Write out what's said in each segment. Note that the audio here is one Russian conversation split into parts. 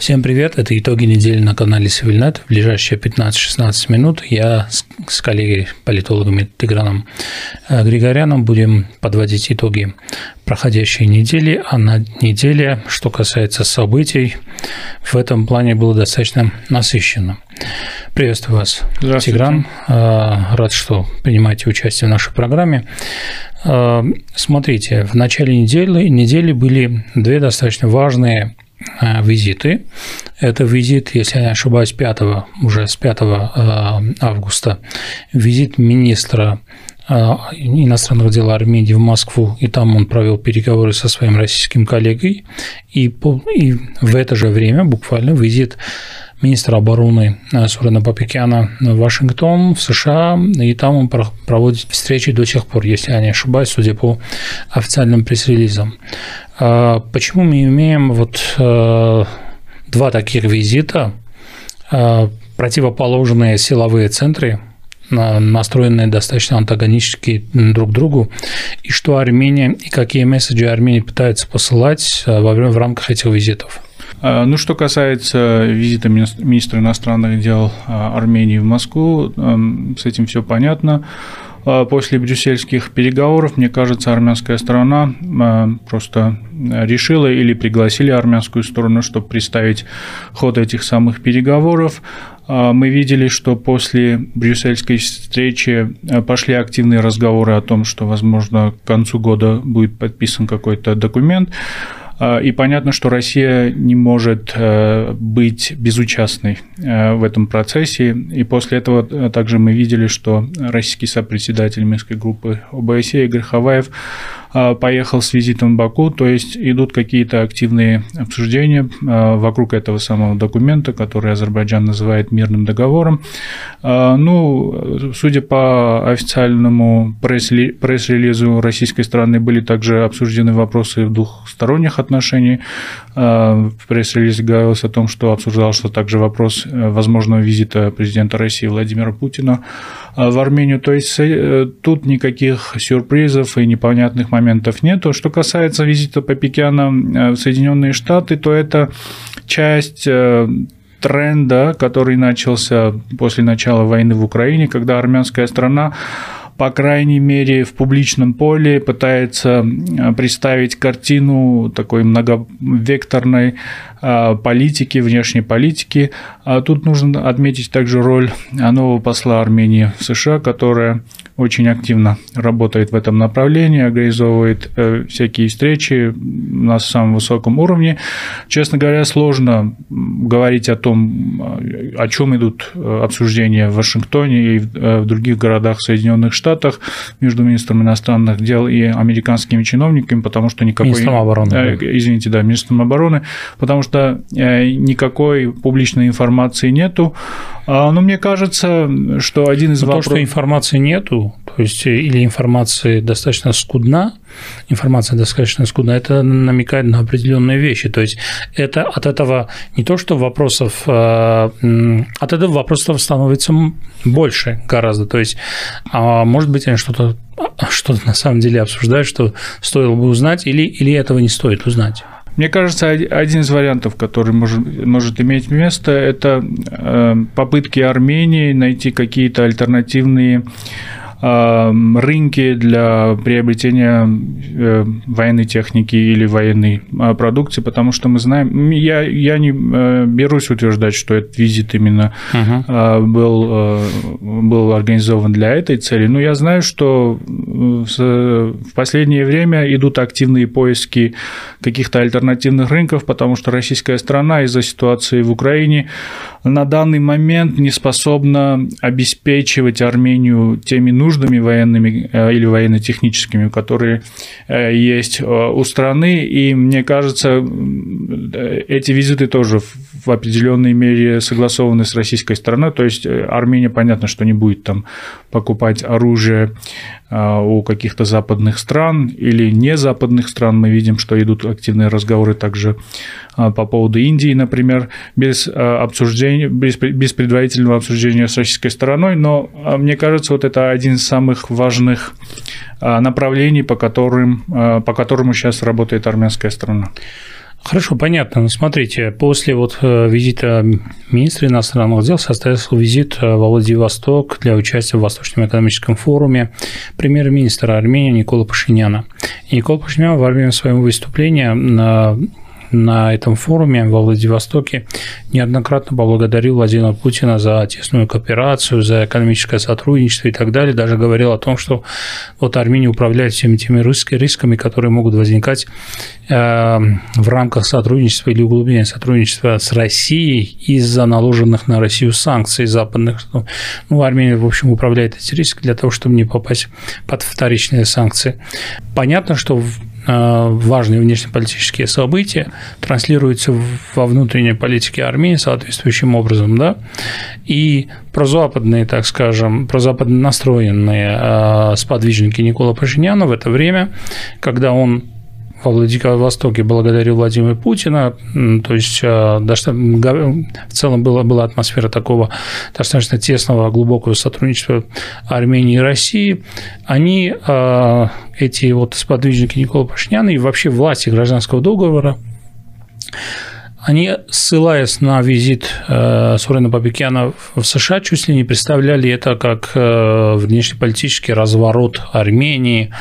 Всем привет, это итоги недели на канале Севильнет. В ближайшие 15-16 минут я с коллегой, политологом Тиграном э, Григоряном будем подводить итоги проходящей недели, а на неделе, что касается событий, в этом плане было достаточно насыщенно. Приветствую вас, Тигран. Э, рад, что принимаете участие в нашей программе. Э, смотрите, в начале недели, недели были две достаточно важные визиты. Это визит, если я не ошибаюсь, 5, уже с 5 э, августа, визит министра э, иностранных дел Армении в Москву, и там он провел переговоры со своим российским коллегой, и, и в это же время буквально визит министра обороны Сурена Папикяна в Вашингтон, в США, и там он проводит встречи до сих пор, если я не ошибаюсь, судя по официальным пресс-релизам. А почему мы имеем вот э, два таких визита, э, противоположные силовые центры, настроенные достаточно антагонически друг другу, и что Армения, и какие месседжи Армения пытается посылать э, во время, в рамках этих визитов? А, ну, что касается визита министра иностранных дел Армении в Москву, с этим все понятно. А, после брюссельских переговоров, мне кажется, армянская сторона а, просто решила или пригласили армянскую сторону, чтобы представить ход этих самых переговоров. А, мы видели, что после брюссельской встречи пошли активные разговоры о том, что, возможно, к концу года будет подписан какой-то документ. А, и понятно, что Россия не может э, быть безучастной э, в этом процессе. И после этого э, также мы видели, что российский сопредседатель Минской группы ОБСЕ Игорь Хаваев поехал с визитом в Баку, то есть идут какие-то активные обсуждения а, вокруг этого самого документа, который Азербайджан называет мирным договором. Ну, судя по официальному пресс-релизу российской стороны, были также обсуждены вопросы двухсторонних отношений. А, в пресс-релизе говорилось о том, что обсуждался также вопрос э, возможного визита президента России Владимира Путина а, в Армению. То есть э, тут никаких сюрпризов и непонятных моментов нету. Что касается визита Папикяна э, в Соединенные Штаты, то это часть тренда, который начался после начала войны в Украине, когда армянская страна по крайней мере, в публичном поле пытается представить картину такой многовекторной политики, внешней политики. А тут нужно отметить также роль нового посла Армении в США, которая очень активно работает в этом направлении, организовывает э, всякие встречи на самом высоком уровне. Честно говоря, сложно говорить о том, о чем идут э, обсуждения в Вашингтоне и в э, других городах Соединенных Штатах между министром иностранных дел и американскими чиновниками, потому что никакой... Министром обороны. Извините, да, министром обороны, потому что никакой публичной информации нету. А, но мне кажется, что один из вопросов... То, что информации нету, то есть э, или информации достаточно скудна, информация достаточно скудна, это намекает на определенные вещи. То есть это от этого не то, что вопросов, а, от этого вопросов становится больше гораздо. То есть, а может быть, они что-то что на самом деле обсуждают, что стоило бы узнать, или, или этого не стоит узнать. Мне кажется, один из вариантов, который может, может иметь место, это э, попытки Армении найти какие-то альтернативные рынки для приобретения э, военной техники или военной а, продукции, потому что мы знаем, я, я не э, берусь утверждать, что этот визит именно uh-huh. был, был организован для этой цели, но я знаю, что в последнее время идут активные поиски каких-то альтернативных рынков, потому что российская страна из-за ситуации в Украине на данный момент не способна обеспечивать Армению теми нуждами военными э, или военно-техническими, которые э, есть э, у страны. И мне кажется, эти визиты тоже в определенной мере согласованы с российской стороной. То есть Армения, понятно, что не будет там покупать оружие а, у каких-то западных стран или не западных стран. Мы видим, что идут активные разговоры также а, по поводу Индии, например, без обсуждения, без, без предварительного обсуждения с российской стороной. Но мне кажется, вот это один из самых важных направлений, по которым, по которому сейчас работает армянская страна. Хорошо, понятно. Ну, смотрите, после вот э, визита министра иностранных дел состоялся визит э, во Владивосток для участия в Восточном экономическом форуме премьер-министра Армении Никола Пашиняна. Никола Пашинян во время своего выступления на этом форуме во Владивостоке неоднократно поблагодарил Владимира Путина за тесную кооперацию, за экономическое сотрудничество и так далее. Даже говорил о том, что вот Армения управляет всеми теми рисками, которые могут возникать э, в рамках сотрудничества или углубления сотрудничества с Россией из-за наложенных на Россию санкций западных. Ну, Армения, в общем, управляет эти риски для того, чтобы не попасть под вторичные санкции. Понятно, что важные внешнеполитические события транслируются во внутренней политике армии соответствующим образом, да, и прозападные, так скажем, прозападно настроенные э, сподвижники Никола Пашиняна в это время, когда он во Владивостоке благодарил Владимира Путина, то есть э, в целом была, была атмосфера такого достаточно тесного, глубокого сотрудничества Армении и России, они, э, эти вот сподвижники Никола Пашиняна и вообще власти гражданского договора, они, ссылаясь на визит э, Сурена Бабикяна в США, чуть ли не представляли это как внешнеполитический разворот Армении,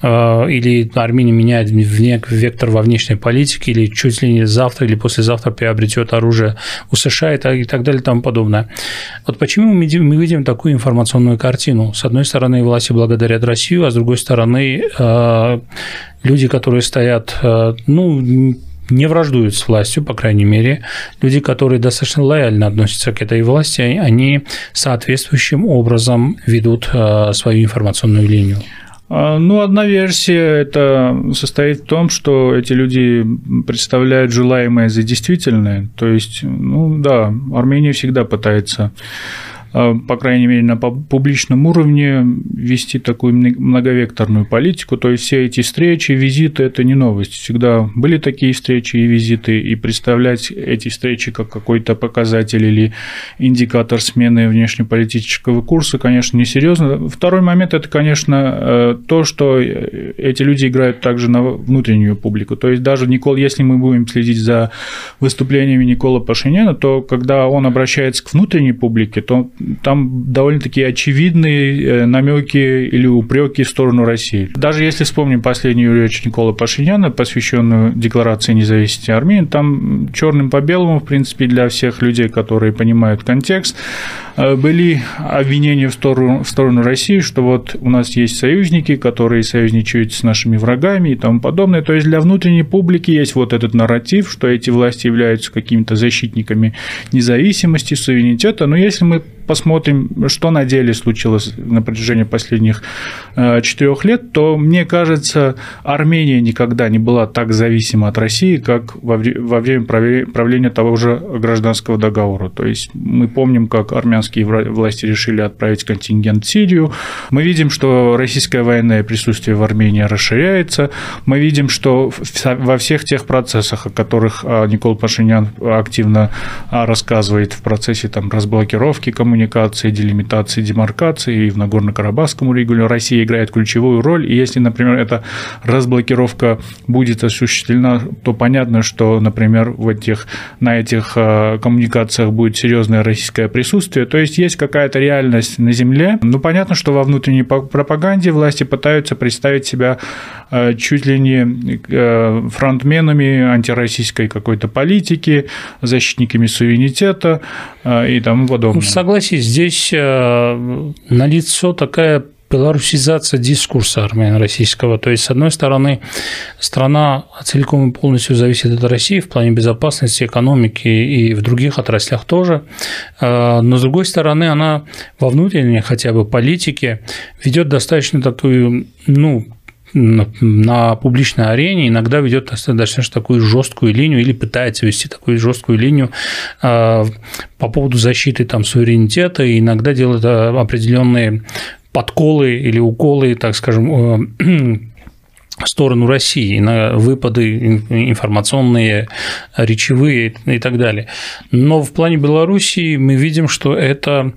Э, или Армения меняет вектор во внешней политике, или чуть ли не завтра или послезавтра приобретет оружие у США и так, и так далее и тому подобное. Вот почему мы видим, такую информационную картину? С одной стороны, власти благодарят Россию, а с другой стороны, э, люди, которые стоят, э, ну, не враждуют с властью, по крайней мере. Люди, которые достаточно лояльно относятся к этой власти, они соответствующим образом ведут свою информационную линию. А, ну, одна версия это состоит в том, что эти люди представляют желаемое за действительное. То есть, ну да, Армения всегда пытается по крайней мере, на публичном уровне вести такую многовекторную политику. То есть все эти встречи, визиты – это не новость. Всегда были такие встречи и визиты, и представлять эти встречи как какой-то показатель или индикатор смены внешнеполитического курса, конечно, несерьезно. Второй момент – это, конечно, э, то, что эти люди играют также на внутреннюю публику. То есть даже Никол, если мы будем следить за выступлениями Никола Пашиняна, то когда он обращается к внутренней публике, то там довольно-таки очевидные э, намеки или упреки в сторону России. Даже если вспомним последнюю речь Никола Пашиняна, посвященную Декларации независимости Армении, там черным по белому, в принципе, для всех людей, которые понимают контекст, э, были обвинения в сторону, в сторону России, что вот у нас есть союзники, которые союзничают с нашими врагами и тому подобное. То есть для внутренней публики есть вот этот нарратив, что эти власти являются какими-то защитниками независимости, суверенитета. Но если мы посмотрим, что на деле случилось на протяжении последних э, четырех лет, то, мне кажется, Армения никогда не была так зависима от России, как во время правления того же гражданского договора. То есть мы помним, как армянские власти решили отправить контингент в Сирию. Мы видим, что российское военное присутствие в Армении расширяется. Мы видим, что во всех тех процессах, о которых э, Никол Пашинян активно э, рассказывает в процессе там, разблокировки коммуникации, коммуникации, делимитации, демаркации, и в Нагорно-Карабахском регионе Россия играет ключевую роль. И если, например, эта разблокировка будет осуществлена, то понятно, что, например, в этих, на этих э, коммуникациях будет серьезное российское присутствие. То есть есть какая-то реальность на земле. Ну, понятно, что во внутренней пропаганде власти пытаются представить себя э, чуть ли не э, фронтменами антироссийской какой-то политики, защитниками суверенитета и тому подобное. Ну, согласен согласись, здесь э, налицо такая белорусизация дискурса армяно-российского. То есть, с одной стороны, страна целиком и полностью зависит от России в плане безопасности, экономики и в других отраслях тоже. Э, но, с другой стороны, она во внутренней хотя бы политике ведет достаточно такую, ну, на публичной арене иногда ведет достаточно такую жесткую линию или пытается вести такую жесткую линию а, по поводу защиты там, суверенитета, и иногда делает а, определенные подколы или уколы, так скажем, сторону России, на выпады информационные, речевые и так далее. Но в плане Белоруссии мы видим, что это,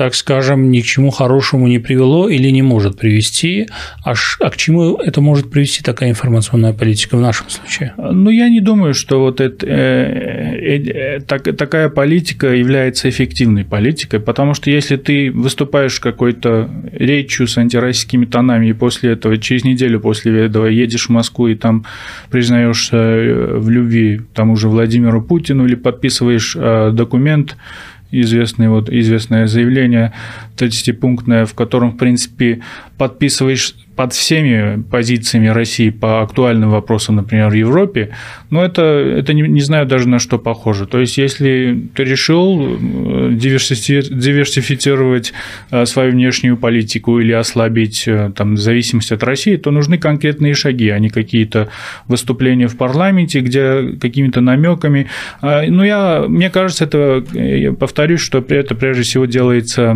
так скажем, ни к чему хорошему не привело или не может привести. А, а к чему это может привести такая информационная политика в нашем случае? Ну, я не думаю, что вот это, э, э, э, так, такая политика является эффективной политикой, потому что если ты выступаешь какой-то речью с антироссийскими тонами и после этого, через неделю после этого едешь в Москву и там признаешься э, в любви тому же Владимиру Путину или подписываешь э, документ, известное, вот, известное заявление 30-пунктное, в котором, в принципе, подписываешь под всеми позициями России по актуальным вопросам, например, в Европе, но это, это не, не знаю даже на что похоже. То есть, если ты решил э, диверсифицировать э, свою внешнюю политику или ослабить э, там, зависимость от России, то нужны конкретные шаги, а не какие-то выступления в парламенте, где какими-то намеками. А, ну, я, мне кажется, это, я повторюсь, что это прежде всего делается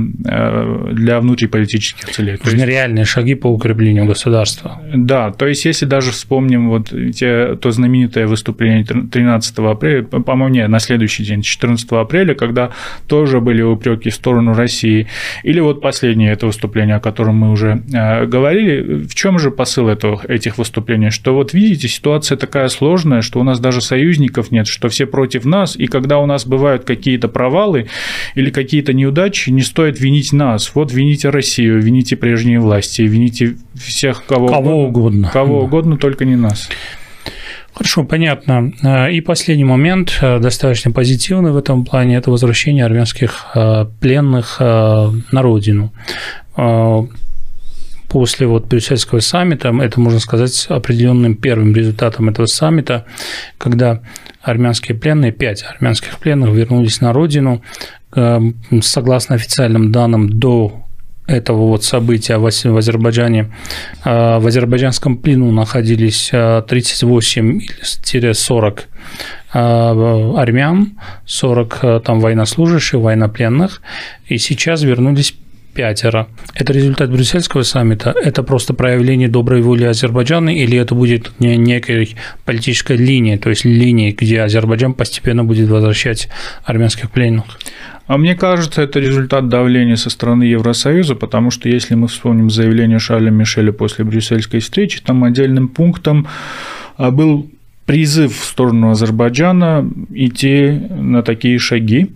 для внутриполитических целей. Нужны реальные шаги по укреплению управлению государства. Да, то есть если даже вспомним вот те, то знаменитое выступление 13 апреля, по-моему, нет, на следующий день, 14 апреля, когда тоже были упреки в сторону России, или вот последнее это выступление, о котором мы уже э, говорили, в чем же посыл этого, этих выступлений? Что вот видите, ситуация такая сложная, что у нас даже союзников нет, что все против нас, и когда у нас бывают какие-то провалы или какие-то неудачи, не стоит винить нас. Вот вините Россию, вините прежние власти, вините всех, кого, кого угодно. угодно. Кого да. угодно, только не нас. Хорошо, понятно. И последний момент, э, достаточно позитивный в этом плане, это возвращение армянских э, пленных э, на родину. После вот брюссельского саммита, это можно сказать определенным первым результатом этого саммита, когда армянские пленные, пять армянских пленных вернулись на родину, согласно официальным данным, до этого вот события в Азербайджане. А, в азербайджанском плену находились 38-40 а, а, армян, 40 там военнослужащих, военнопленных, и сейчас вернулись пятеро. Это результат брюссельского саммита? Это просто проявление доброй воли Азербайджана или это будет некой политической линией, то есть линией, где Азербайджан постепенно будет возвращать армянских пленных? А мне кажется, это результат давления со стороны Евросоюза, потому что если мы вспомним заявление Шарля Мишеля после брюссельской встречи, там отдельным пунктом а, был призыв в сторону Азербайджана идти на такие шаги.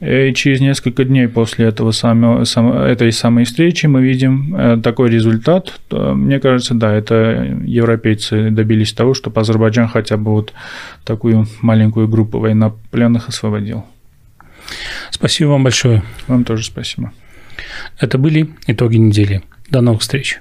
И через несколько дней после этого самого, этой самой встречи мы видим э, такой результат. Мне кажется, да, это европейцы добились того, чтобы Азербайджан хотя бы вот такую маленькую группу военнопленных освободил. Спасибо вам большое. Вам тоже спасибо. Это были итоги недели. До новых встреч.